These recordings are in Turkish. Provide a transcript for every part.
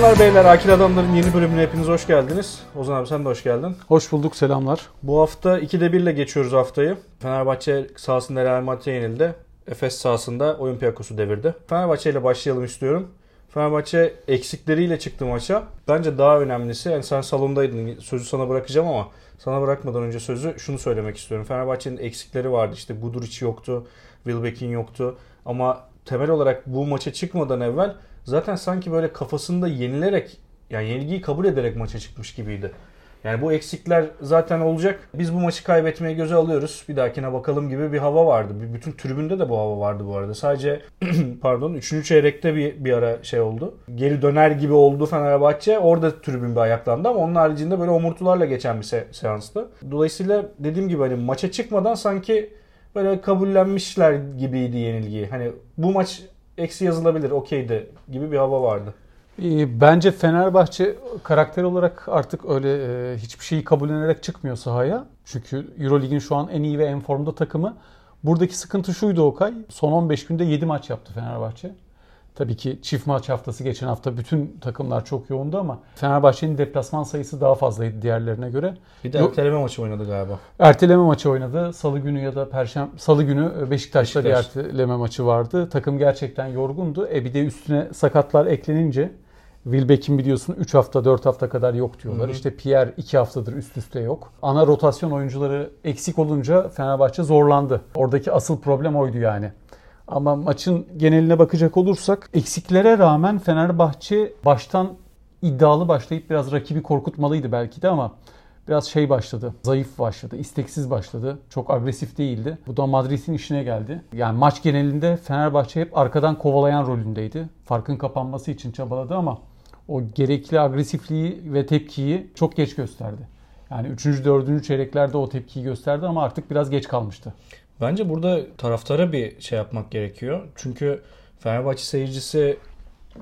Hanımlar beyler Akil Adamların yeni bölümüne hepiniz hoş geldiniz. Ozan abi sen de hoş geldin. Hoş bulduk selamlar. Bu hafta 2'de 1 ile geçiyoruz haftayı. Fenerbahçe sahasında Real Madrid'e yenildi. Efes sahasında Olympiakos'u devirdi. Fenerbahçe ile başlayalım istiyorum. Fenerbahçe eksikleriyle çıktı maça. Bence daha önemlisi, yani sen salondaydın sözü sana bırakacağım ama sana bırakmadan önce sözü şunu söylemek istiyorum. Fenerbahçe'nin eksikleri vardı. İşte Guduric yoktu, Wilbekin yoktu. Ama temel olarak bu maça çıkmadan evvel zaten sanki böyle kafasında yenilerek yani yenilgiyi kabul ederek maça çıkmış gibiydi. Yani bu eksikler zaten olacak. Biz bu maçı kaybetmeye göze alıyoruz. Bir dahakine bakalım gibi bir hava vardı. Bütün tribünde de bu hava vardı bu arada. Sadece pardon 3. çeyrekte bir, bir ara şey oldu. Geri döner gibi oldu Fenerbahçe. Orada tribün bir ayaklandı ama onun haricinde böyle omurtularla geçen bir se- seanstı. Dolayısıyla dediğim gibi hani maça çıkmadan sanki böyle kabullenmişler gibiydi yenilgiyi. Hani bu maç eksi yazılabilir okeydi gibi bir hava vardı. Ee, Bence Fenerbahçe karakter olarak artık öyle e, hiçbir şeyi kabullenerek çıkmıyor sahaya. Çünkü Eurolig'in şu an en iyi ve en formda takımı. Buradaki sıkıntı şuydu Okay. Son 15 günde 7 maç yaptı Fenerbahçe. Tabii ki çift maç haftası geçen hafta bütün takımlar çok yoğundu ama Fenerbahçe'nin deplasman sayısı daha fazlaydı diğerlerine göre. Bir de Yok. erteleme maçı oynadı galiba. Erteleme maçı oynadı. Salı günü ya da perşembe salı günü Beşiktaş'ta bir Beşiktaş. erteleme maçı vardı. Takım gerçekten yorgundu. E bir de üstüne sakatlar eklenince Wilbeck'in biliyorsun 3 hafta 4 hafta kadar yok diyorlar. Hı hı. İşte Pierre 2 haftadır üst üste yok. Ana rotasyon oyuncuları eksik olunca Fenerbahçe zorlandı. Oradaki asıl problem oydu yani. Ama maçın geneline bakacak olursak eksiklere rağmen Fenerbahçe baştan iddialı başlayıp biraz rakibi korkutmalıydı belki de ama biraz şey başladı. Zayıf başladı, isteksiz başladı. Çok agresif değildi. Bu da Madrid'in işine geldi. Yani maç genelinde Fenerbahçe hep arkadan kovalayan rolündeydi. Farkın kapanması için çabaladı ama o gerekli agresifliği ve tepkiyi çok geç gösterdi. Yani 3. 4. çeyreklerde o tepkiyi gösterdi ama artık biraz geç kalmıştı. Bence burada taraftara bir şey yapmak gerekiyor. Çünkü Fenerbahçe seyircisi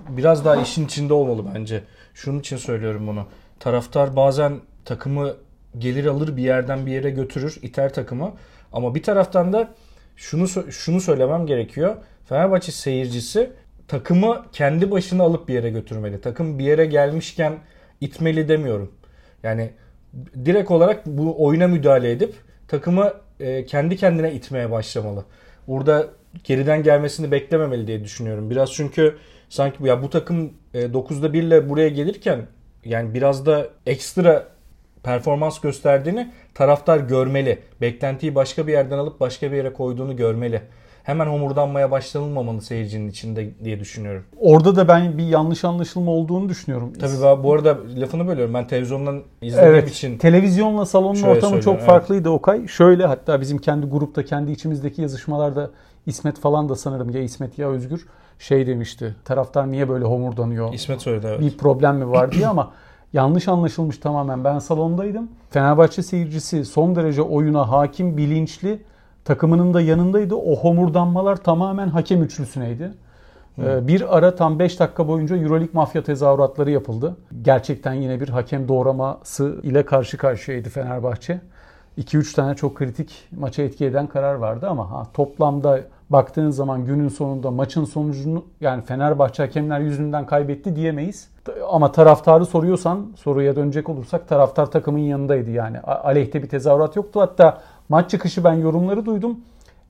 biraz daha işin içinde olmalı bence. Şunun için söylüyorum bunu. Taraftar bazen takımı gelir alır bir yerden bir yere götürür, iter takımı. Ama bir taraftan da şunu şunu söylemem gerekiyor. Fenerbahçe seyircisi takımı kendi başına alıp bir yere götürmeli. Takım bir yere gelmişken itmeli demiyorum. Yani direkt olarak bu oyuna müdahale edip takımı e, kendi kendine itmeye başlamalı. Burada geriden gelmesini beklememeli diye düşünüyorum. Biraz çünkü sanki ya bu takım e, 9'da 1 ile buraya gelirken yani biraz da ekstra performans gösterdiğini taraftar görmeli. Beklentiyi başka bir yerden alıp başka bir yere koyduğunu görmeli. Hemen homurdanmaya başlanılmamalı seyircinin içinde diye düşünüyorum. Orada da ben bir yanlış anlaşılma olduğunu düşünüyorum. Tabii ben bu arada lafını bölüyorum. Ben televizyondan izlediğim Evet. için Televizyonla salonun Şöyle ortamı çok farklıydı Okay. Şöyle hatta bizim kendi grupta kendi içimizdeki yazışmalarda İsmet falan da sanırım ya İsmet ya Özgür şey demişti. Taraftar niye böyle homurdanıyor? İsmet söyledi evet. Bir problem mi var diye ama yanlış anlaşılmış tamamen. Ben salondaydım. Fenerbahçe seyircisi son derece oyuna hakim, bilinçli. Takımının da yanındaydı. O homurdanmalar tamamen hakem üçlüsüneydi. Ee, Bir ara tam 5 dakika boyunca Euroleague mafya tezahüratları yapıldı. Gerçekten yine bir hakem doğraması ile karşı karşıyaydı Fenerbahçe. 2-3 tane çok kritik maça etki eden karar vardı ama ha, toplamda baktığın zaman günün sonunda maçın sonucunu yani Fenerbahçe hakemler yüzünden kaybetti diyemeyiz. Ama taraftarı soruyorsan soruya dönecek olursak taraftar takımın yanındaydı yani. Aleyhte bir tezahürat yoktu. Hatta maç çıkışı ben yorumları duydum.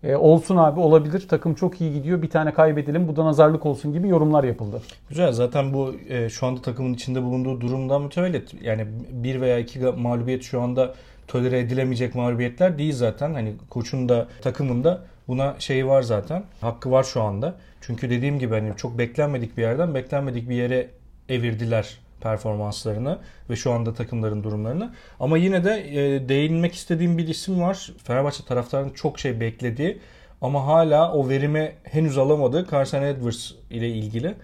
E, olsun abi olabilir takım çok iyi gidiyor bir tane kaybedelim bu da nazarlık olsun gibi yorumlar yapıldı. Güzel zaten bu e, şu anda takımın içinde bulunduğu durumdan mütevellit. Yani bir veya iki mağlubiyet şu anda tolere edilemeyecek mağlubiyetler değil zaten. Hani koçun da takımın da buna şeyi var zaten. Hakkı var şu anda. Çünkü dediğim gibi hani çok beklenmedik bir yerden beklenmedik bir yere evirdiler performanslarını ve şu anda takımların durumlarını. Ama yine de e, değinmek istediğim bir isim var. Fenerbahçe taraftarının çok şey beklediği ama hala o verimi henüz alamadığı Carson Edwards ile ilgili.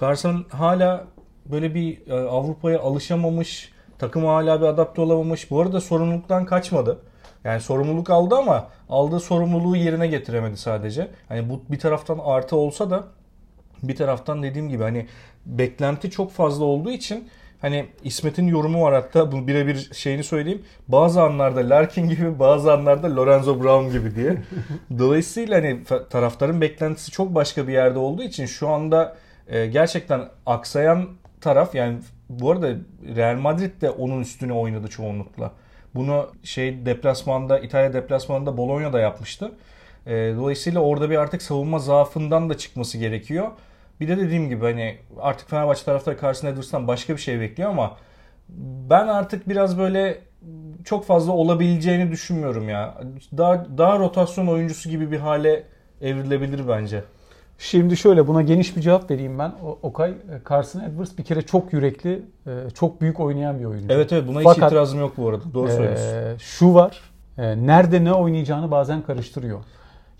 Carson hala böyle bir e, Avrupa'ya alışamamış, takıma hala bir adapte olamamış. Bu arada sorumluluktan kaçmadı. Yani sorumluluk aldı ama aldığı sorumluluğu yerine getiremedi sadece. Hani bu bir taraftan artı olsa da bir taraftan dediğim gibi hani beklenti çok fazla olduğu için hani İsmet'in yorumu var hatta bu birebir şeyini söyleyeyim. Bazı anlarda Larkin gibi bazı anlarda Lorenzo Brown gibi diye. Dolayısıyla hani taraftarın beklentisi çok başka bir yerde olduğu için şu anda e, gerçekten aksayan taraf yani bu arada Real Madrid de onun üstüne oynadı çoğunlukla. Bunu şey deplasmanda İtalya deplasmanında Bologna'da yapmıştı. E, dolayısıyla orada bir artık savunma zaafından da çıkması gerekiyor. Bir de dediğim gibi hani artık Fenerbahçe taraftarı karşısında Edwards'tan başka bir şey bekliyor ama ben artık biraz böyle çok fazla olabileceğini düşünmüyorum ya. Daha daha rotasyon oyuncusu gibi bir hale evrilebilir bence. Şimdi şöyle buna geniş bir cevap vereyim ben. Okay, Carson Edwards bir kere çok yürekli, e, çok büyük oynayan bir oyuncu. Evet evet buna Fakat, hiç itirazım yok bu arada. Doğru söylüyorsun. E, şu var. E, nerede ne oynayacağını bazen karıştırıyor.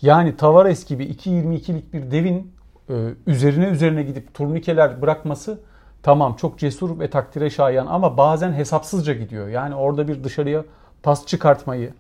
Yani Tavares gibi 2.22'lik bir devin e, üzerine üzerine gidip turnikeler bırakması tamam çok cesur ve takdire şayan ama bazen hesapsızca gidiyor. Yani orada bir dışarıya pas çıkartmayı,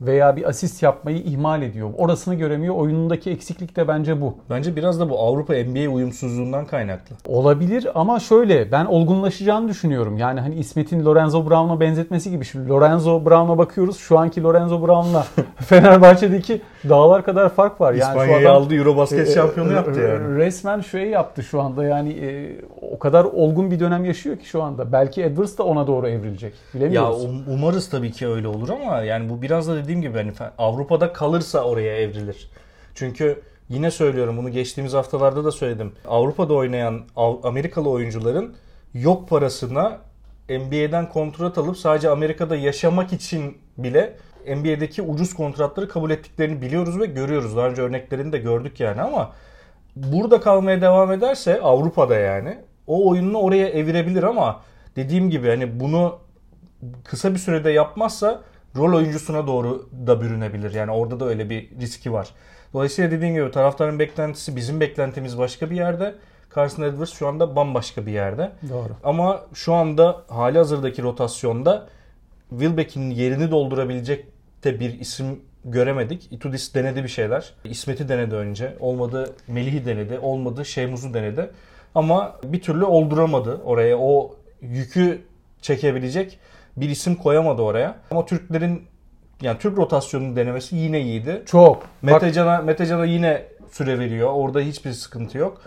veya bir asist yapmayı ihmal ediyor. Orasını göremiyor. Oyunundaki eksiklik de bence bu. Bence biraz da bu Avrupa NBA uyumsuzluğundan kaynaklı. Olabilir ama şöyle ben olgunlaşacağını düşünüyorum. Yani hani İsmet'in Lorenzo Brown'a benzetmesi gibi. Şimdi Lorenzo Brown'a bakıyoruz. Şu anki Lorenzo Brown'la Fenerbahçe'deki dağlar kadar fark var. Yani İspanya'yı aldı Eurobasket e, şampiyonu e, yaptı yani. Resmen şey yaptı şu anda. Yani e, o kadar olgun bir dönem yaşıyor ki şu anda. Belki Edwards da ona doğru evrilecek. Bilemiyoruz. Ya um, umarız tabii ki öyle olur ama yani bu biraz da dediğim gibi hani Avrupa'da kalırsa oraya evrilir. Çünkü yine söylüyorum bunu geçtiğimiz haftalarda da söyledim. Avrupa'da oynayan Amerikalı oyuncuların yok parasına NBA'den kontrat alıp sadece Amerika'da yaşamak için bile NBA'deki ucuz kontratları kabul ettiklerini biliyoruz ve görüyoruz. Daha önce örneklerini de gördük yani ama burada kalmaya devam ederse Avrupa'da yani o oyununu oraya evirebilir ama dediğim gibi hani bunu kısa bir sürede yapmazsa rol oyuncusuna doğru da bürünebilir. Yani orada da öyle bir riski var. Dolayısıyla dediğim gibi taraftarın beklentisi bizim beklentimiz başka bir yerde. Carson Edwards şu anda bambaşka bir yerde. Doğru. Ama şu anda hali hazırdaki rotasyonda Wilbeck'in yerini doldurabilecek de bir isim göremedik. Itudis denedi bir şeyler. İsmet'i denedi önce. Olmadı Melih'i denedi. Olmadı Şeymuz'u denedi. Ama bir türlü olduramadı oraya. O yükü çekebilecek bir isim koyamadı oraya. Ama Türklerin yani Türk rotasyonunu denemesi yine iyiydi. Çok. Metecan'a Metecan'a yine süre veriyor. Orada hiçbir sıkıntı yok.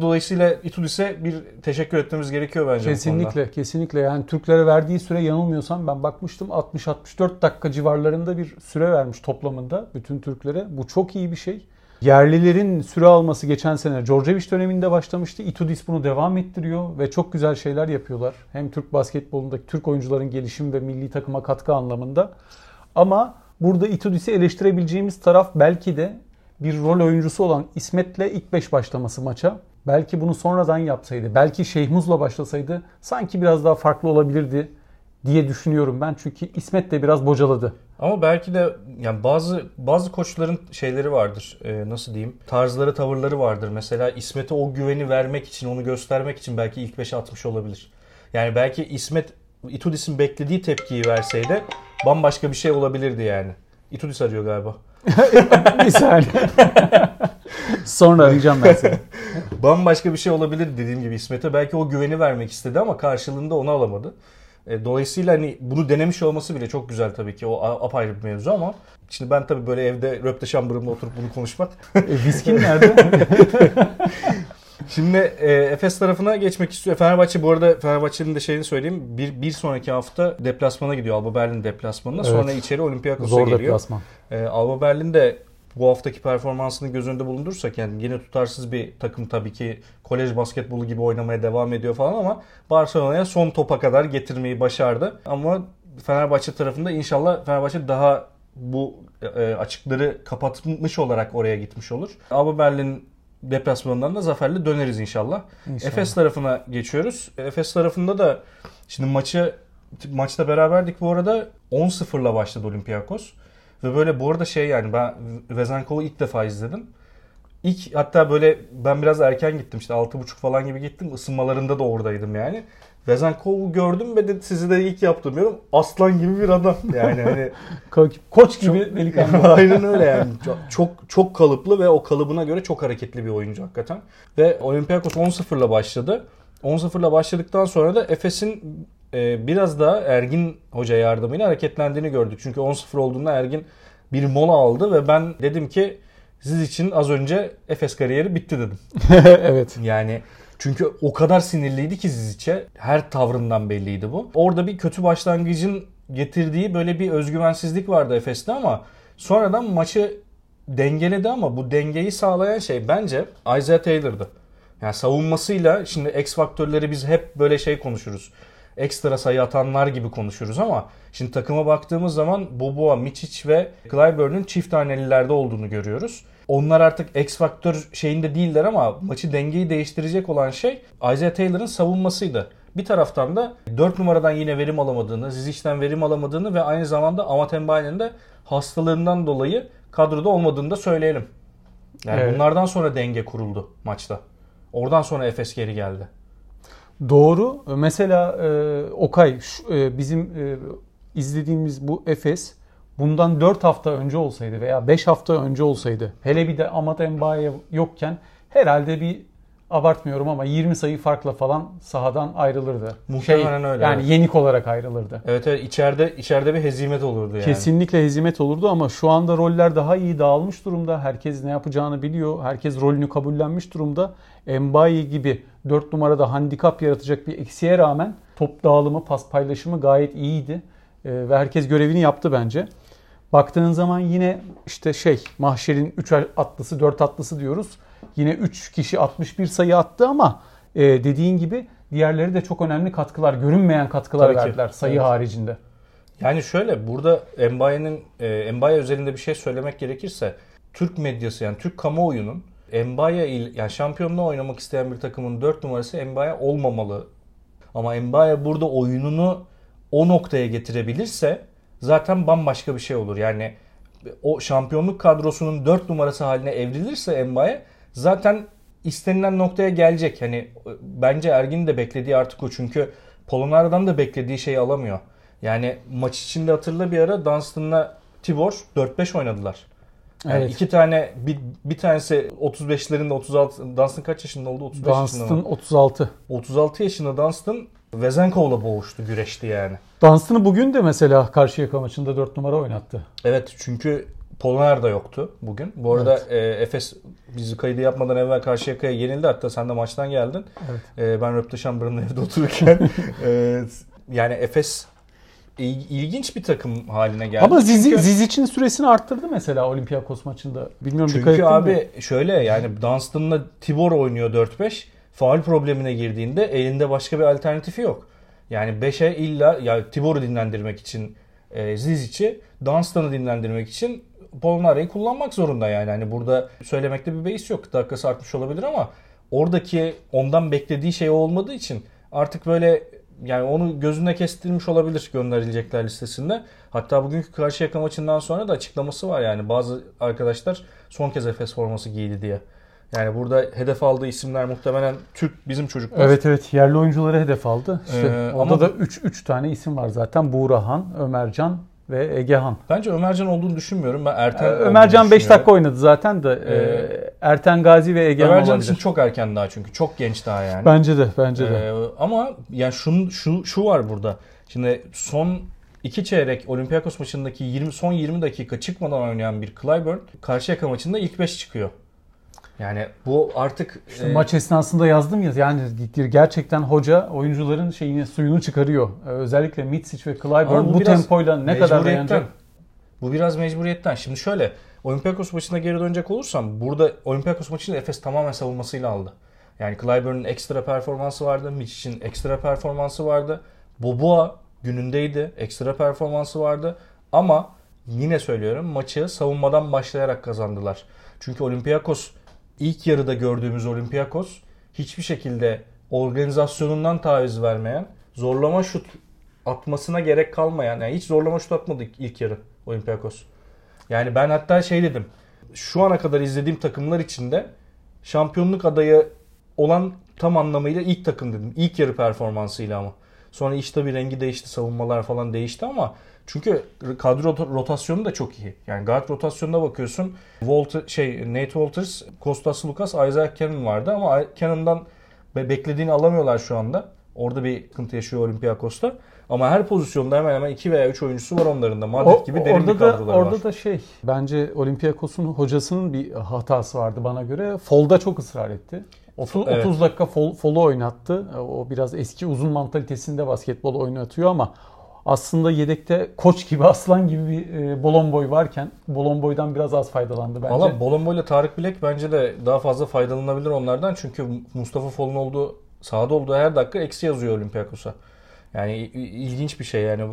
Dolayısıyla Itudis'e bir teşekkür etmemiz gerekiyor bence. Kesinlikle, kesinlikle. Yani Türklere verdiği süre yanılmıyorsam ben bakmıştım 60-64 dakika civarlarında bir süre vermiş toplamında bütün Türklere. Bu çok iyi bir şey. Yerlilerin süre alması geçen sene Djordjevic döneminde başlamıştı. Itudis bunu devam ettiriyor ve çok güzel şeyler yapıyorlar. Hem Türk basketbolundaki Türk oyuncuların gelişim ve milli takıma katkı anlamında. Ama burada Itudis'i eleştirebileceğimiz taraf belki de bir rol oyuncusu olan İsmet'le ilk 5 başlaması maça. Belki bunu sonradan yapsaydı, belki Şeyhmuz'la başlasaydı sanki biraz daha farklı olabilirdi diye düşünüyorum ben. Çünkü İsmet de biraz bocaladı. Ama belki de yani bazı bazı koçların şeyleri vardır. E, nasıl diyeyim? Tarzları, tavırları vardır. Mesela İsmet'e o güveni vermek için, onu göstermek için belki ilk 5'e atmış olabilir. Yani belki İsmet Itudis'in beklediği tepkiyi verseydi bambaşka bir şey olabilirdi yani. Itudis arıyor galiba. bir saniye. Sonra arayacağım ben seni. bambaşka bir şey olabilir dediğim gibi İsmet'e. Belki o güveni vermek istedi ama karşılığında onu alamadı. E, dolayısıyla hani bunu denemiş olması bile çok güzel tabii ki. O apayrı bir mevzu ama şimdi ben tabii böyle evde röpte şambırımla oturup bunu konuşmak. E, viskin nerede? Şimdi e, Efes tarafına geçmek istiyor. Fenerbahçe bu arada Fenerbahçe'nin de şeyini söyleyeyim. Bir, bir sonraki hafta deplasmana gidiyor. Alba Berlin deplasmanına. Evet. Sonra içeri Olympiakos'a geliyor. Zor deplasman. E, Alba Berlin de bu haftaki performansını göz önünde bulundursak yani yine tutarsız bir takım tabii ki kolej basketbolu gibi oynamaya devam ediyor falan ama Barcelona'ya son topa kadar getirmeyi başardı. Ama Fenerbahçe tarafında inşallah Fenerbahçe daha bu e, açıkları kapatmış olarak oraya gitmiş olur. Alba Berlin deplasmanından da zaferle döneriz inşallah. inşallah. Efes tarafına geçiyoruz. Efes tarafında da şimdi maçı maçta beraberdik bu arada 10-0'la başladı Olympiakos. Ve böyle bu arada şey yani ben Vezenkov'u ilk defa izledim. İlk hatta böyle ben biraz erken gittim işte 6.30 falan gibi gittim. Isınmalarında da oradaydım yani. Vezenkov'u gördüm ve de sizi de ilk yaptım diyorum. Aslan gibi bir adam. Yani hani koç gibi delikanlı. Aynen öyle yani. Çok çok kalıplı ve o kalıbına göre çok hareketli bir oyuncu hakikaten. Ve Olympiakos 10-0'la başladı. 10-0'la başladıktan sonra da Efes'in e, biraz daha Ergin Hoca yardımıyla hareketlendiğini gördük. Çünkü 10-0 olduğunda Ergin bir mola aldı ve ben dedim ki siz için az önce Efes kariyeri bitti dedim. evet. Yani Çünkü o kadar sinirliydi ki Zizic'e. Her tavrından belliydi bu. Orada bir kötü başlangıcın getirdiği böyle bir özgüvensizlik vardı Efes'te ama sonradan maçı dengeledi ama bu dengeyi sağlayan şey bence Isaiah Taylor'dı. Yani savunmasıyla şimdi X faktörleri biz hep böyle şey konuşuruz. Ekstra sayı atanlar gibi konuşuruz ama şimdi takıma baktığımız zaman Boboa, Miçic ve Clyburn'un çift tanelilerde olduğunu görüyoruz. Onlar artık X faktör şeyinde değiller ama maçı dengeyi değiştirecek olan şey Isaiah Taylor'ın savunmasıydı. Bir taraftan da 4 numaradan yine verim alamadığını, Zizic'den verim alamadığını ve aynı zamanda Amatembaye'nin de hastalığından dolayı kadroda olmadığını da söyleyelim. Yani Evet. bunlardan sonra denge kuruldu maçta. Oradan sonra Efes geri geldi. Doğru. Mesela e, Okay şu- e, bizim e, izlediğimiz bu Efes bundan 4 hafta önce olsaydı veya 5 hafta önce olsaydı hele bir de Amat Mbaye yokken herhalde bir abartmıyorum ama 20 sayı farkla falan sahadan ayrılırdı. Muhtemelen öyle, Yani evet. yenik olarak ayrılırdı. Evet evet içeride içeride bir hezimet olurdu yani. Kesinlikle hezimet olurdu ama şu anda roller daha iyi dağılmış durumda. Herkes ne yapacağını biliyor. Herkes rolünü kabullenmiş durumda. Mbaye gibi 4 numarada handikap yaratacak bir eksiğe rağmen top dağılımı, pas paylaşımı gayet iyiydi. Ee, ve herkes görevini yaptı bence. Baktığın zaman yine işte şey mahşerin 3 atlısı 4 atlısı diyoruz. Yine 3 kişi 61 sayı attı ama e, dediğin gibi diğerleri de çok önemli katkılar, görünmeyen katkılar Tabii ki. verdiler sayı Evet. haricinde. Yani şöyle burada Mbaye'nin e, Mbaye özelinde bir şey söylemek gerekirse Türk medyası yani Türk kamuoyunun Mbaye il yani şampiyonluğa oynamak isteyen bir takımın 4 numarası Mbaye olmamalı. Ama Mbaye burada oyununu o noktaya getirebilirse zaten bambaşka bir şey olur. Yani o şampiyonluk kadrosunun 4 numarası haline evrilirse Mbaye zaten istenilen noktaya gelecek. Hani bence Ergin'in de beklediği artık o. Çünkü Polonara'dan da beklediği şeyi alamıyor. Yani maç içinde hatırla bir ara Dunstan'la Tibor 4-5 oynadılar. Yani Evet. iki tane bir, bir tanesi 35'lerinde 36 Dunstan kaç yaşında oldu? 35 yaşında Dunstan mı? 36. 36 yaşında Dunstan Vezenkov'la boğuştu, güreşti yani. Dunstan'ı bugün de mesela Karşıyaka maçında 4 numara oynattı. Evet çünkü Polonar da yoktu bugün. Bu arada e, Efes bizi kaydı yapmadan evvel Karşıyaka'ya yenildi. Hatta sen de maçtan geldin. Evet. E, ben Röpteşambır'ın evde otururken. e, yani Efes il- ilginç bir takım haline geldi. Ama Zizi, Çünkü- Zizic'in süresini arttırdı mesela Olympiakos maçında. Bilmiyorum dikkat Çünkü ettin abi mi? şöyle yani Dunstan'la Tibor oynuyor 4-5. Faul problemine girdiğinde elinde başka bir alternatifi yok. Yani 5'e illa ya Tibor'u dinlendirmek için e, Zizic'i, Dunstan'ı dinlendirmek için Polonara'yı kullanmak zorunda yani. Hani burada söylemekte bir beis yok. Dakikası artmış olabilir ama oradaki ondan beklediği şey olmadığı için artık böyle yani onu gözüne kestirmiş olabilir gönderilecekler listesinde. Hatta bugünkü Karşıyaka maçından sonra da açıklaması var yani bazı arkadaşlar son kez Efes forması giydi diye. Yani burada hedef aldığı isimler muhtemelen Türk bizim çocuklar. Evet evet yerli oyuncuları hedef aldı. İşte Ee, orada ama- da 3 3 tane isim var zaten. Buğrahan, Ömercan ve Egehan. Bence Ömercan olduğunu düşünmüyorum. Ben Erten Ee, Ömercan 5 düşünüyorum. dakika oynadı zaten de. Ee, Ee, Erten Gazi ve Egehan Ömercan olabilir. için çok erken daha çünkü. Çok genç daha yani. Bence de bence de. Ee, ama yani şun, şu şu var burada. Şimdi son iki çeyrek Olympiakos maçındaki 20 son 20 dakika çıkmadan oynayan bir Clyburn Karşıyaka maçında ilk 5 çıkıyor. Yani bu artık İşte e, maç esnasında yazdım ya yani gerçekten hoca oyuncuların şeyini suyunu çıkarıyor. Ee, özellikle Mitsic ve Clyburn bu bu tempoyla ne kadar dayanacak? Bu biraz mecburiyetten. Şimdi şöyle Olympiakos maçına geri dönecek olursam burada Olympiakos maçını Efes tamamen savunmasıyla aldı. Yani Clyburn'un ekstra performansı vardı. Micic'in ekstra performansı vardı. Boboa günündeydi. Ekstra performansı vardı. Ama yine söylüyorum maçı savunmadan başlayarak kazandılar. Çünkü Olympiakos ilk yarıda gördüğümüz Olympiakos hiçbir şekilde organizasyonundan taviz vermeyen, zorlama şut atmasına gerek kalmayan, yani hiç zorlama şut atmadı ilk yarı Olympiakos. Yani ben hatta şey dedim. Şu ana kadar izlediğim takımlar içinde şampiyonluk adayı olan tam anlamıyla ilk takım dedim. İlk yarı performansıyla ama. Sonra iş tabii rengi değişti, savunmalar falan değişti ama çünkü kadro rota- rotasyonu da çok iyi. Yani guard rotasyonuna bakıyorsun. Walter, şey Nate Walters, Kostas Lukas, Isaiah Cannon vardı ama Cannon'dan be- beklediğini alamıyorlar şu anda. Orada bir sıkıntı yaşıyor Olympiakos'ta. Ama her pozisyonda hemen hemen 2 veya 3 oyuncusu var onların da. Madrid O- gibi derin orada bir da kadroları orada var. da şey bence Olympiakos'un hocasının bir hatası vardı bana göre. Folda çok ısrar etti. 30, Evet. 30 dakika fol, folu oynattı. O biraz eski uzun mantalitesinde basketbol oynatıyor ama aslında yedekte koç gibi aslan gibi bir e, Bolomboy varken Bolomboy'dan biraz az faydalandı bence. Valla Bolombo ile Tarık Bilek bence de daha fazla faydalanabilir onlardan. Çünkü Mustafa Fol'un olduğu sahada olduğu her dakika eksi yazıyor Olympiakos'a. Yani ilginç bir şey yani e,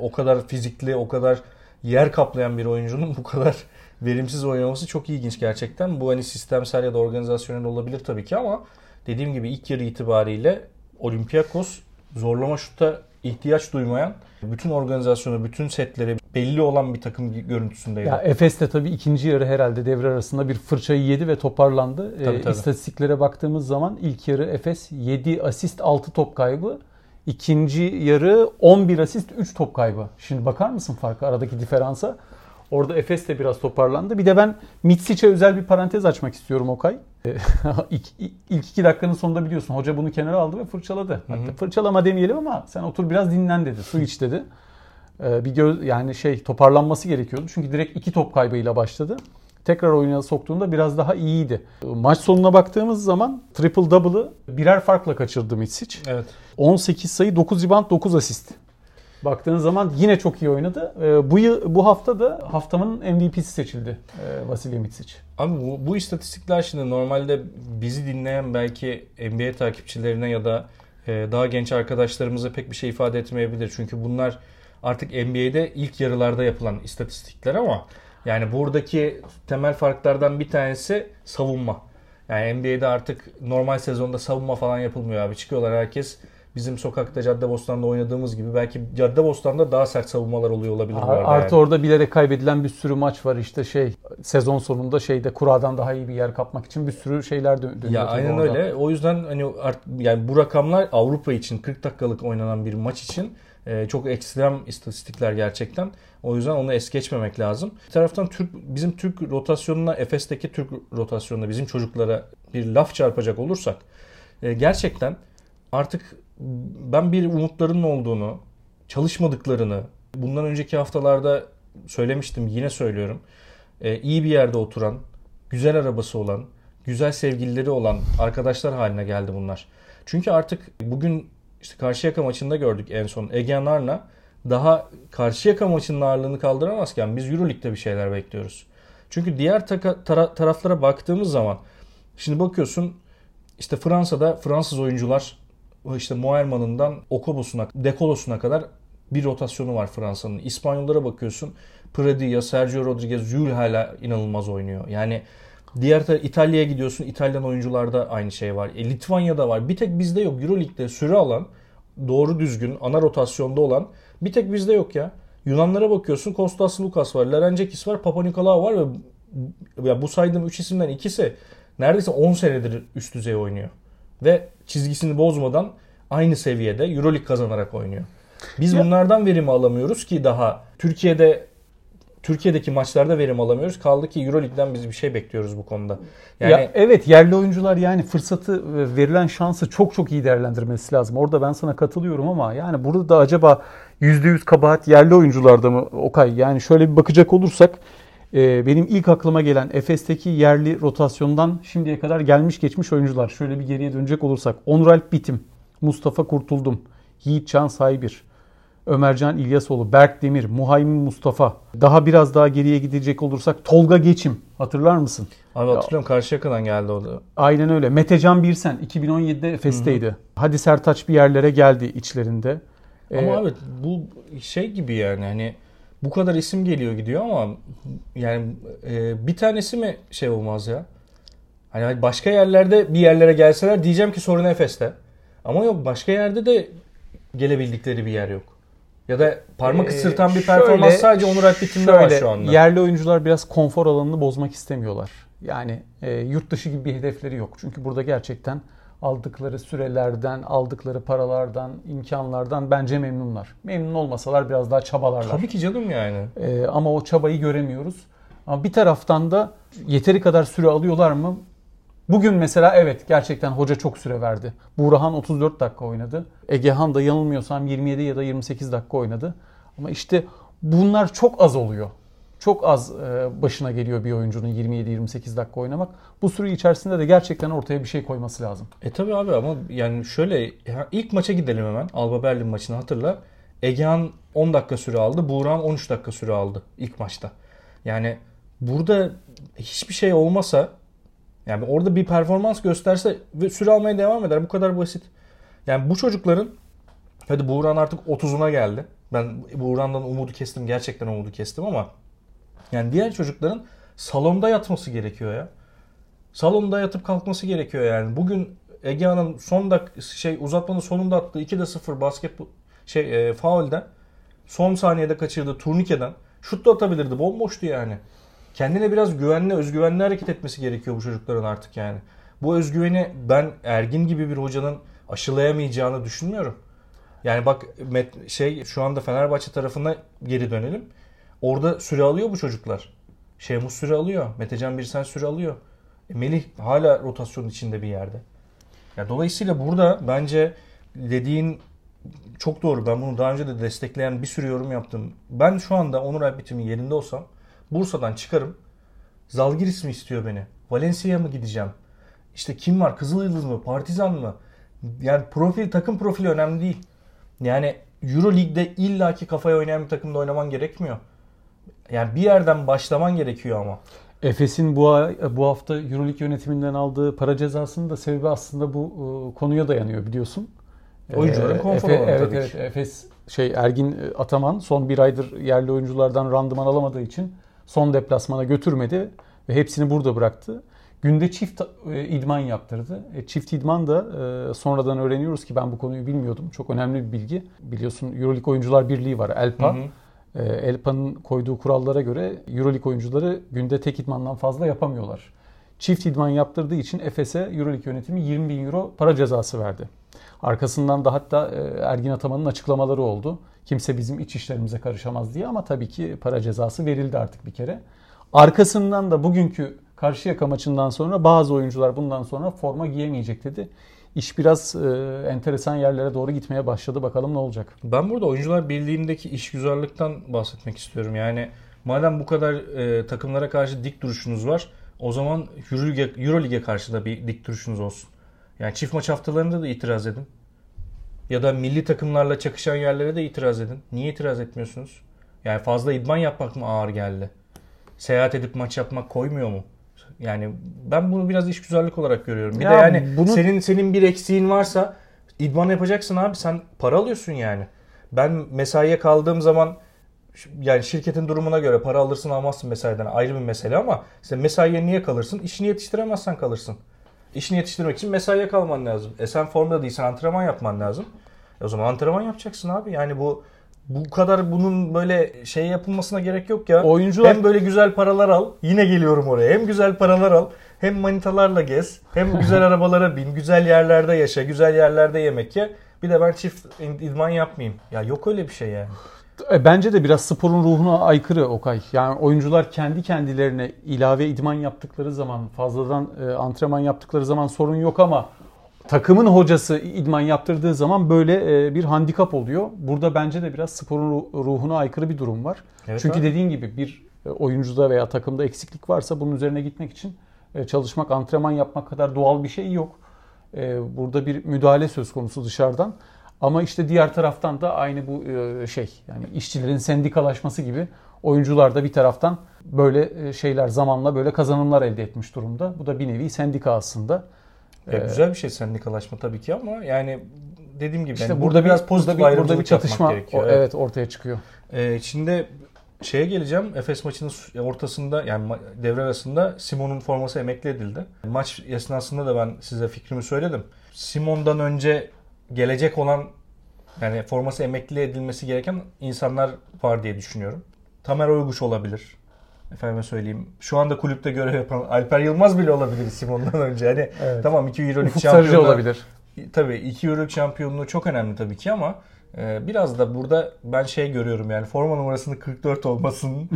o kadar fizikli, o kadar yer kaplayan bir oyuncunun bu kadar verimsiz oynaması çok ilginç gerçekten. Bu hani sistemsel ya da organizasyonel olabilir tabii ki ama dediğim gibi ilk yarı itibariyle Olympiakos zorlama şuta ihtiyaç duymayan, bütün organizasyonu, bütün setleri belli olan bir takım görüntüsündeydi. Ya Efes de tabii ikinci yarı herhalde devre arasında bir fırçayı yedi ve toparlandı. Tabii, Ee, tabii. İstatistiklere baktığımız zaman ilk yarı Efes 7 asist 6 top kaybı. İkinci yarı 11 asist 3 top kaybı. Şimdi bakar mısın farkı aradaki diferansa? Orada Efes de biraz toparlandı. Bir de ben Mitsic'e özel bir parantez açmak istiyorum Okay. Ee, ilk, ilk iki dakikanın sonunda biliyorsun hoca bunu kenara aldı ve fırçaladı. Hatta fırçalama demeyelim ama sen otur biraz dinlen dedi. Su iç dedi. Ee, bir göz yani şey toparlanması gerekiyordu. Çünkü direkt iki top kaybıyla başladı. Tekrar oyuna soktuğunda biraz daha iyiydi. Maç sonuna baktığımız zaman triple double'ı birer farkla kaçırdı Mitsic. Evet. 18 sayı, 9 rebound, 9 asist. Baktığın zaman yine çok iyi oynadı. Ee, Bu yıl, bu hafta da haftanın MVP'si seçildi e, Vasilij Mitsic. Abi bu, bu istatistikler şimdi normalde bizi dinleyen belki NBA takipçilerine ya da e, daha genç arkadaşlarımıza pek bir şey ifade etmeyebilir. Çünkü bunlar artık NBA'de ilk yarılarda yapılan istatistikler ama yani buradaki temel farklardan bir tanesi savunma. Yani NBA'de artık normal sezonda savunma falan yapılmıyor abi. Çıkıyorlar herkes bizim sokakta Caddebostan'da oynadığımız gibi belki Caddebostan'da daha sert savunmalar oluyor olabilir arada. Artı yani. orada bilerek kaybedilen bir sürü maç var işte şey sezon sonunda şeyde kuradan daha iyi bir yer kapmak için bir sürü şeyler dö- dönüyor. Ya aynen orada. öyle. O yüzden hani art, yani bu rakamlar Avrupa için 40 dakikalık oynanan bir maç için e, çok ekstrem istatistikler gerçekten. O yüzden onu es geçmemek lazım. Bir taraftan Türk bizim Türk rotasyonuna Efes'teki Türk rotasyonuna bizim çocuklara bir laf çarpacak olursak e, gerçekten artık ben bir umutlarının olduğunu, çalışmadıklarını bundan önceki haftalarda söylemiştim yine söylüyorum. E, iyi bir yerde oturan, güzel arabası olan, güzel sevgilileri olan arkadaşlar haline geldi bunlar. Çünkü artık bugün işte Karşıyaka maçında gördük en son. Ege Narna daha Karşıyaka maçının ağırlığını kaldıramazken biz Euroleague'de bir şeyler bekliyoruz. Çünkü diğer taka- tara- taraflara baktığımız zaman şimdi bakıyorsun işte Fransa'da Fransız oyuncular işte Moerman'ından Okobos'una, Dekolos'una kadar bir rotasyonu var Fransa'nın. İspanyollara bakıyorsun. Pradilla, Sergio Rodriguez, Jules hala inanılmaz oynuyor. Yani diğer taraf İtalya'ya gidiyorsun. İtalyan oyuncularda aynı şey var. E, Litvanya'da var. Bir tek bizde yok. Euroleague'de süre alan, doğru düzgün, ana rotasyonda olan bir tek bizde yok ya. Yunanlara bakıyorsun. Kostas Lukas var, Larençekis var, Papa Nikolaou var ve ya bu saydığım 3 isimden ikisi neredeyse 10 senedir üst düzey oynuyor. Ve çizgisini bozmadan aynı seviyede Euroleague kazanarak oynuyor. Biz Ya- bunlardan verim alamıyoruz ki daha Türkiye'de Türkiye'deki maçlarda verim alamıyoruz. Kaldı ki Euroleague'den biz bir şey bekliyoruz bu konuda. Yani Ya evet yerli oyuncular yani fırsatı ve verilen şansı çok çok iyi değerlendirmesi lazım. Orada ben sana katılıyorum ama yani burada da acaba %100 kabahat yerli oyuncularda mı Okay? Yani şöyle bir bakacak olursak e, benim ilk aklıma gelen Efes'teki yerli rotasyondan şimdiye kadar gelmiş geçmiş oyuncular. Şöyle bir geriye dönecek olursak Onur Alp Bitim, Mustafa Kurtuldum, Yiğitcan Saybir, Ömercan İlyasoğlu, Berk Demir, Muhaymin Mustafa. Daha biraz daha geriye gidecek olursak Tolga Geçim. Hatırlar mısın? abi hatırlıyorum Karşıyaka'dan geldi o da. Aynen öyle. Metecan Birsen 2017'de Efes'teydi. Hadi Sertaç bir yerlere geldi içlerinde. Ama Ee, abi bu şey gibi yani hani bu kadar isim geliyor gidiyor ama yani e, bir tanesi mi şey olmaz ya? Hani başka yerlerde bir yerlere gelseler diyeceğim ki sorun Efes'te. Ama yok başka yerde de gelebildikleri bir yer yok. Ya da parmak Ee, ısırtan bir şöyle- performans sadece Onur Alp Bitim'de var şu anda. Yerli oyuncular biraz konfor alanını bozmak istemiyorlar. Yani e, yurt dışı gibi bir hedefleri yok. Çünkü burada gerçekten aldıkları sürelerden, aldıkları paralardan, imkanlardan bence memnunlar. Memnun olmasalar biraz daha çabalarlar. Tabii ki canım yani. Ee, ama o çabayı göremiyoruz. Ama bir taraftan da yeteri kadar süre alıyorlar mı? Bugün mesela evet gerçekten hoca çok süre verdi. Buğrahan 34 dakika oynadı. Egehan da yanılmıyorsam 27 ya da 28 dakika oynadı. Ama işte bunlar çok az oluyor. Çok az e, başına geliyor bir oyuncunun 27-28 dakika oynamak. Bu süre içerisinde de gerçekten ortaya bir şey koyması lazım. E tabi abi ama yani şöyle ilk maça gidelim hemen. Alba Berlin maçını hatırla. Egehan 10 dakika süre aldı. Buğran 13 dakika süre aldı ilk maçta. Yani burada hiçbir şey olmasa yani orada bir performans gösterse ve süre almaya devam eder. Bu kadar basit. Yani bu çocukların hadi Buğran artık 30'una geldi. Ben Buğran'dan umudu kestim. Gerçekten umudu kestim ama yani diğer çocukların salonda yatması gerekiyor ya. Salonda yatıp kalkması gerekiyor yani. Bugün Egehan'ın son dak şey uzatmanın sonunda attığı 2'de 0 basketbol şey e, faulden son saniyede kaçırdığı turnikeden şut da atabilirdi. Bomboştu yani. Kendine biraz güvenli, özgüvenli hareket etmesi gerekiyor bu çocukların artık yani. Bu özgüveni ben Ergin gibi bir hocanın aşılayamayacağını düşünmüyorum. Yani bak şey şu anda Fenerbahçe tarafına geri dönelim. Orada süre alıyor bu çocuklar. Şemus süre alıyor. Metecan Birsen süre alıyor. E, Melih hala rotasyonun içinde bir yerde. Ya dolayısıyla burada bence dediğin çok doğru. Ben bunu daha önce de destekleyen bir sürü yorum yaptım. Ben şu anda Onur Alpit'in yerinde olsam Bursa'dan çıkarım. Zalgiris mi istiyor beni? Valencia'ya mı gideceğim? İşte kim var? Kızılyıldız mı? Partizan mı? Yani profil, takım profili önemli değil. Yani Euro Lig'de illaki kafaya oynayan bir takımda oynaman gerekmiyor. Yani bir yerden başlaman gerekiyor ama. Efes'in bu bu hafta EuroLeague yönetiminden aldığı para cezasının da sebebi aslında bu e, konuya dayanıyor biliyorsun. Oyuncuların konforu Efe, evet, tabii evet, ki. Efes şey Ergin Ataman son bir aydır yerli oyunculardan randıman alamadığı için son deplasmana götürmedi ve hepsini burada bıraktı. Günde çift e, idman yaptırdı. E, çift idman da e, sonradan öğreniyoruz ki ben bu konuyu bilmiyordum. Çok önemli bir bilgi. Biliyorsun EuroLeague Oyuncular Birliği var ELPA. Hı hı. E, ELPA'nın koyduğu kurallara göre EuroLeague oyuncuları günde tek idmandan fazla yapamıyorlar. Çift idman yaptırdığı için Efes'e EuroLeague yönetimi 20 bin euro para cezası verdi. Arkasından da hatta e, Ergin Ataman'ın açıklamaları oldu. Kimse bizim iç işlerimize karışamaz diye ama tabii ki para cezası verildi artık bir kere. Arkasından da bugünkü Karşıyaka maçından sonra bazı oyuncular bundan sonra forma giyemeyecek dedi. İş biraz e, enteresan yerlere doğru gitmeye başladı. Bakalım ne olacak. Ben burada oyuncular birliğindeki işgüzarlıktan bahsetmek istiyorum. Yani madem bu kadar e, takımlara karşı dik duruşunuz var o zaman Euroleague'e Euro karşı da bir dik duruşunuz olsun. Yani çift maç haftalarında da itiraz edin. Ya da milli takımlarla çakışan yerlere de itiraz edin. Niye itiraz etmiyorsunuz? Yani fazla idman yapmak mı ağır geldi? Seyahat edip maç yapmak koymuyor mu? Yani ben bunu biraz işgüzarlık olarak görüyorum. Bir ya de yani bunu... senin senin bir eksiğin varsa idman yapacaksın abi. Sen para alıyorsun yani. Ben mesaiye kaldığım zaman yani şirketin durumuna göre para alırsın almazsın mesaiden ayrı bir mesele ama sen mesaiye niye kalırsın? İşini yetiştiremezsen kalırsın. İşini yetiştirmek için mesaiye kalman lazım. E sen formda değilsen antrenman yapman lazım. E o zaman antrenman yapacaksın abi. Yani bu bu kadar bunun böyle şey yapılmasına gerek yok ya. Oyuncular... Hem böyle güzel paralar al. Yine geliyorum oraya. Hem güzel paralar al. Hem manitalarla gez. Hem güzel arabalara bin. Güzel yerlerde yaşa. Güzel yerlerde yemek ye. Bir de ben çift idman yapmayayım. Ya yok öyle bir şey yani. E, bence de biraz sporun ruhuna aykırı Okay. Yani oyuncular kendi kendilerine ilave idman yaptıkları zaman, fazladan e, antrenman yaptıkları zaman sorun yok ama takımın hocası idman yaptırdığı zaman böyle e, bir handikap oluyor. Burada bence de biraz sporun ruhuna aykırı bir durum var. Evet, Çünkü abi. dediğin gibi bir e, oyuncuda veya takımda eksiklik varsa bunun üzerine gitmek için e, çalışmak, antrenman yapmak kadar doğal bir şey yok. Burada bir müdahale söz konusu dışarıdan. Ama işte diğer taraftan da aynı bu şey yani işçilerin sendikalaşması gibi oyuncular da bir taraftan böyle şeyler zamanla böyle kazanımlar elde etmiş durumda. Bu da bir nevi sendika aslında. Ya ee, güzel bir şey sendikalaşma tabii ki ama yani dediğim gibi işte yani burada, biraz pozitif burada bir, burada bir çatışma o, evet ortaya çıkıyor. Ee, şimdi şeye geleceğim. Efes maçının ortasında yani devre arasında Simon'un forması emekli edildi. Maç esnasında da ben size fikrimi söyledim. Simon'dan önce gelecek olan yani forması emekli edilmesi gereken insanlar var diye düşünüyorum. Tamer Oyguş olabilir. Efendime söyleyeyim. Şu anda kulüpte görev yapan Alper Yılmaz bile olabilir Simon'dan önce. Hani evet. tamam 2 Euroleague şampiyonluğu olabilir. Tabii 2 Euroleague şampiyonluğu çok önemli tabii ki ama e, biraz da burada ben şey görüyorum yani forma numarasının 44 olmasının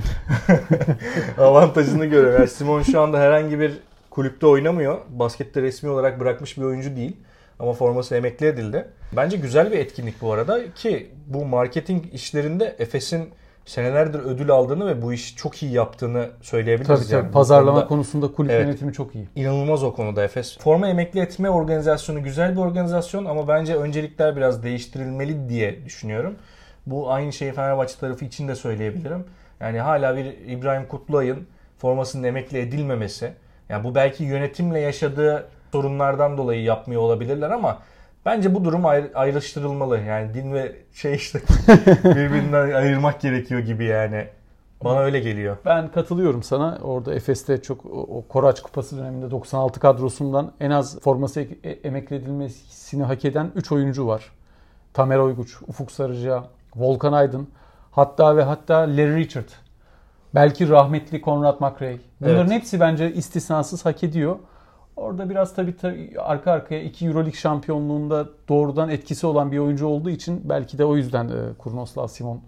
avantajını görüyorum. Yani Simon şu anda herhangi bir kulüpte oynamıyor. Baskette resmi olarak bırakmış bir oyuncu değil. Ama forması emekli edildi. Bence güzel bir etkinlik bu arada ki bu marketing işlerinde Efes'in senelerdir ödül aldığını ve bu işi çok iyi yaptığını söyleyebiliriz. Tabii tabii. yani. Bu Pazarlama konuda konusunda kulüp Evet. yönetimi çok iyi. İnanılmaz o konuda Efes. Forma emekli etme organizasyonu güzel bir organizasyon ama bence öncelikler biraz değiştirilmeli diye düşünüyorum. Bu aynı şeyi Fenerbahçe tarafı için de söyleyebilirim. Yani hala bir İbrahim Kutluay'ın formasının emekli edilmemesi. Yani bu belki yönetimle yaşadığı sorunlardan dolayı yapmıyor olabilirler ama bence bu durum ayrı- ayrıştırılmalı. Yani din ve şey işte birbirinden ayırmak gerekiyor gibi yani. Bana öyle geliyor. Ben katılıyorum sana. Orada Efes'te çok o, o Koraç Kupası döneminde 96 kadrosundan en az forması e- emekli edilmesini hak eden 3 oyuncu var. Tamer Oyguç, Ufuk Sarıca, Volkan Aydın, hatta ve hatta Larry Richard. Belki rahmetli Conrad McRae. Bunların Evet. hepsi bence istisnasız hak ediyor. Orada biraz tabii, tabii arka arkaya iki Euroleague şampiyonluğunda doğrudan etkisi olan bir oyuncu olduğu için belki de o yüzden e, Kurnoslav Simon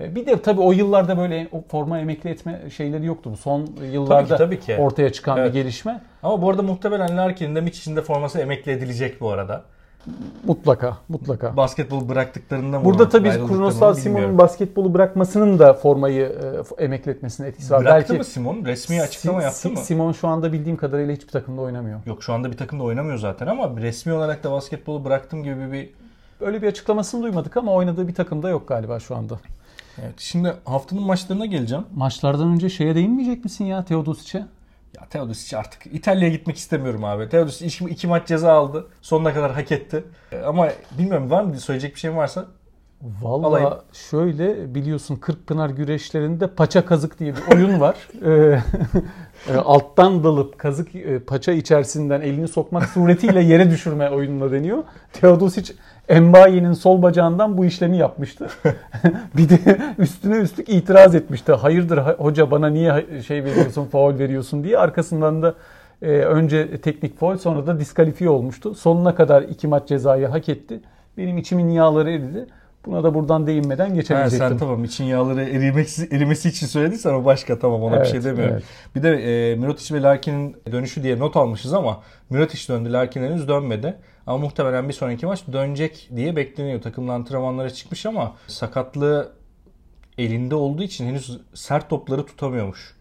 e, bir de tabii o yıllarda böyle o forma emekli etme şeyleri yoktu. Bu son yıllarda tabii ki. ortaya çıkan Evet. bir gelişme. Ama bu arada muhtemelen Larkin'in de Mitch'in de forması emekli edilecek bu arada. Mutlaka, mutlaka. Basketbol bıraktıklarında mı? Burada tabii Kurnoslav Simon'un basketbolu bırakmasının da formayı e, emekli etmesine etkisi var. Bıraktı Belki mı Simon? Resmi açıklama Si- yaptı Si- mı? Simon şu anda bildiğim kadarıyla hiçbir takımda oynamıyor. Yok şu anda bir takımda oynamıyor zaten ama resmi olarak da basketbolu bıraktım gibi bir... Öyle bir açıklamasını duymadık ama oynadığı bir takımda yok galiba şu anda. Evet, şimdi haftanın maçlarına geleceğim. Maçlardan önce şeye değinmeyecek misin ya Teodosic'e? Ya Teodosic artık İtalya'ya gitmek istemiyorum abi. Teodosic iki, iki maç ceza aldı. Sonuna kadar hak etti. Ee, Ama bilmiyorum var mı söyleyecek bir şeyim varsa? Vallahi Alayım. şöyle biliyorsun Kırkpınar güreşlerinde paça kazık diye bir oyun var. Ee, e, alttan dalıp kazık e, paça içerisinden elini sokmak suretiyle yere düşürme oyununa deniyor. Teodosic Embayi'nin sol bacağından bu işlemi yapmıştı. bir de üstüne üstlük itiraz etmişti. Hayırdır ha- hoca bana niye şey veriyorsun, faul veriyorsun diye. Arkasından da e, önce teknik faul sonra da diskalifiye olmuştu. Sonuna kadar iki maç cezayı hak etti. Benim içimin yağları eridi. Buna da buradan değinmeden geçemeyecektim. sen tamam için yağları erimesi, erimesi için söylediysen o başka tamam ona bir şey Evet, demiyorum. evet. Bir de e, Mirotic ve Larkin'in dönüşü diye not almışız ama Mirotic döndü Larkin henüz dönmedi. Ama muhtemelen bir sonraki maç dönecek diye bekleniyor. Takımla antrenmanlara çıkmış ama sakatlığı elinde olduğu için henüz sert topları tutamıyormuş.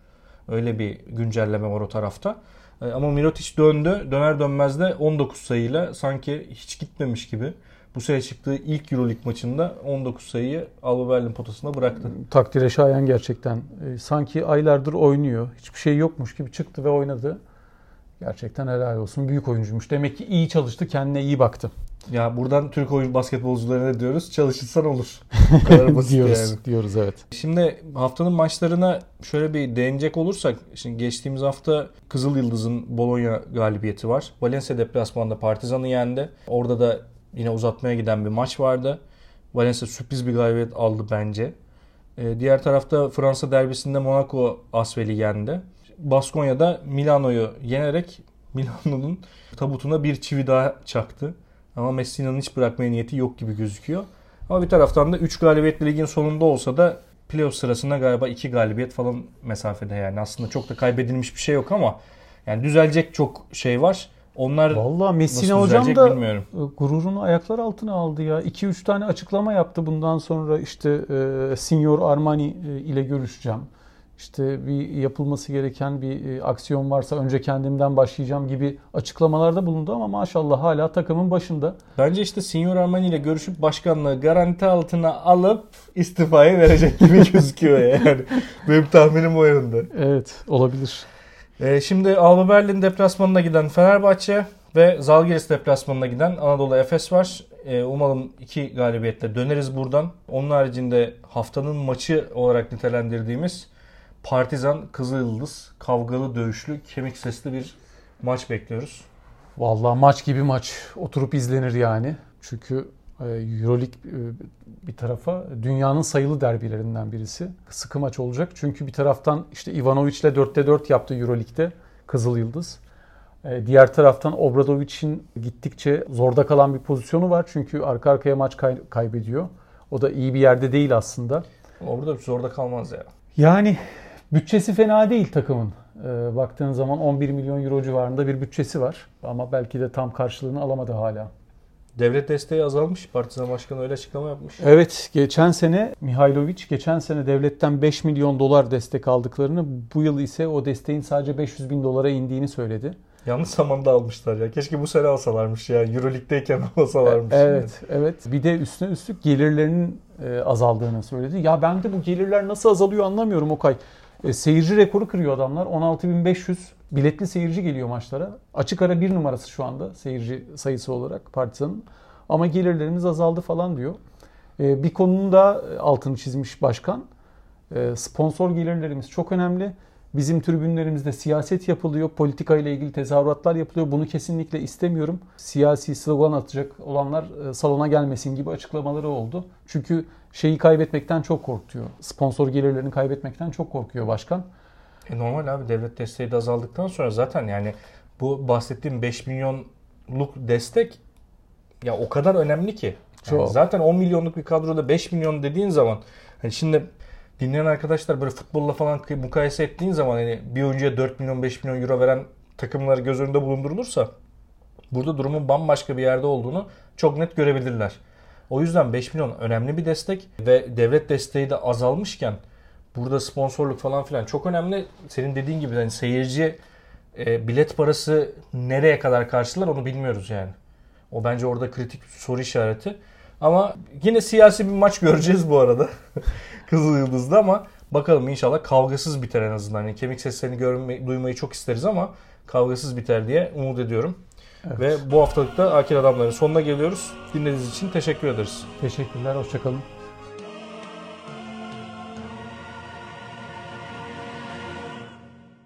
Öyle bir güncelleme var o tarafta. E, Ama Mirotic döndü. Döner dönmez de 19 sayıyla sanki hiç gitmemiş gibi. Bu sene çıktığı ilk Euroleague maçında 19 sayıyı Alba Berlin potasına bıraktı. Takdire şayan gerçekten. E, sanki aylardır oynuyor. Hiçbir şey yokmuş gibi çıktı ve oynadı. Gerçekten helal olsun. Büyük oyuncuymuş. Demek ki iyi çalıştı, kendine iyi baktı. Ya buradan Türk oyun basketbolcularına diyoruz. Çalışırsan olur. Bu kadar basit diyoruz, yani. diyoruz evet. Şimdi haftanın maçlarına şöyle bir değinecek olursak şimdi geçtiğimiz hafta Kızıl Yıldız'ın Bologna galibiyeti var. Valencia deplasmanda Partizan'ı yendi. Orada da yine uzatmaya giden bir maç vardı. Valencia sürpriz bir galibiyet aldı bence. Ee, diğer tarafta Fransa derbisinde Monaco Asvel'i yendi. Baskonya'da Milano'yu yenerek Milano'nun tabutuna bir çivi daha çaktı. Ama Messina'nın hiç bırakmaya niyeti yok gibi gözüküyor. Ama bir taraftan da 3 galibiyetli ligin sonunda olsa da playoff sırasında galiba 2 galibiyet falan mesafede yani. Aslında çok da kaybedilmiş bir şey yok ama yani düzelecek çok şey var. Onlar Vallahi Messina hocam da bilmiyorum. e, gururunu ayaklar altına aldı ya. 2-3 tane açıklama yaptı bundan sonra işte e, Signor Armani e, ile görüşeceğim. İşte bir yapılması gereken bir e, aksiyon varsa önce kendimden başlayacağım gibi açıklamalarda bulundu ama maşallah hala takımın başında. Bence işte Signor Armani ile görüşüp başkanlığı garanti altına alıp istifayı verecek gibi gözüküyor yani. Benim tahminim o yönde. Evet olabilir. Ee, şimdi Alba Berlin deplasmanına giden Fenerbahçe ve Zalgiris deplasmanına giden Anadolu Efes var. Ee, umalım iki galibiyetle döneriz buradan. Onun haricinde haftanın maçı olarak nitelendirdiğimiz Partizan Kızılyıldız kavgalı dövüşlü kemik sesli bir maç bekliyoruz. Vallahi maç gibi maç oturup izlenir yani. Çünkü e, Euroleague e, bir tarafa dünyanın sayılı derbilerinden birisi. Sıkı maç olacak. Çünkü bir taraftan işte Ivanovic'le 4'te 4 yaptı Euroleague'de Kızıl Yıldız. E, Diğer taraftan Obradovic'in gittikçe zorda kalan bir pozisyonu var. Çünkü arka arkaya maç kay- kaybediyor. O da iyi bir yerde değil aslında. Orada zorda kalmaz ya. Yani bütçesi fena değil takımın. Baktığın zaman 11 milyon euro civarında bir bütçesi var. Ama belki de tam karşılığını alamadı hala. Devlet desteği azalmış. Partizan Başkanı öyle açıklama yapmış. Evet, geçen sene Mihailovic geçen sene devletten 5 milyon dolar destek aldıklarını, bu yıl ise o desteğin sadece 500 bin dolara indiğini söyledi. Yanlış zamanda almışlar ya. Keşke bu sene alsalarmış ya. Euroleague'deyken alsalarmış. Evet, evet. Bir de üstüne üstlük gelirlerinin e, azaldığını söyledi. Ya ben de bu gelirler nasıl azalıyor anlamıyorum Okay. E, seyirci rekoru kırıyor adamlar. 16.500 biletli seyirci geliyor maçlara. Açık ara bir numarası şu anda seyirci sayısı olarak Partizan'ın. Ama gelirlerimiz azaldı falan diyor. E, bir konunun da altını çizmiş başkan. E, sponsor gelirlerimiz çok önemli. Bizim tribünlerimizde siyaset yapılıyor, politika ile ilgili tezahüratlar yapılıyor. Bunu kesinlikle istemiyorum. Siyasi slogan atacak olanlar e, salona gelmesin gibi açıklamaları oldu. Çünkü şeyi kaybetmekten çok korkuyor. Sponsor gelirlerini kaybetmekten çok korkuyor başkan. E normal abi devlet desteği de azaldıktan sonra zaten yani bu bahsettiğim 5 milyonluk destek ya o kadar önemli ki. Yani Çok. zaten 10 milyonluk bir kadroda 5 milyon dediğin zaman hani şimdi dinleyen arkadaşlar böyle futbolla falan mukayese ettiğin zaman hani bir oyuncuya 4 milyon 5 milyon euro veren takımlar göz önünde bulundurulursa burada durumun bambaşka bir yerde olduğunu çok net görebilirler. O yüzden 5 milyon önemli bir destek ve devlet desteği de azalmışken burada sponsorluk falan filan çok önemli. Senin dediğin gibi hani seyirci e, bilet parası nereye kadar karşılar onu bilmiyoruz yani. O bence orada kritik soru işareti. Ama yine siyasi bir maç göreceğiz bu arada. Kızıl Yıldız'da ama bakalım inşallah kavgasız biter en azından. Yani kemik seslerini görmeyi, duymayı çok isteriz ama kavgasız biter diye umut ediyorum. Evet. Ve bu haftalıkta Akil Adamların sonuna geliyoruz. Dinlediğiniz için teşekkür ederiz. Teşekkürler, hoşçakalın.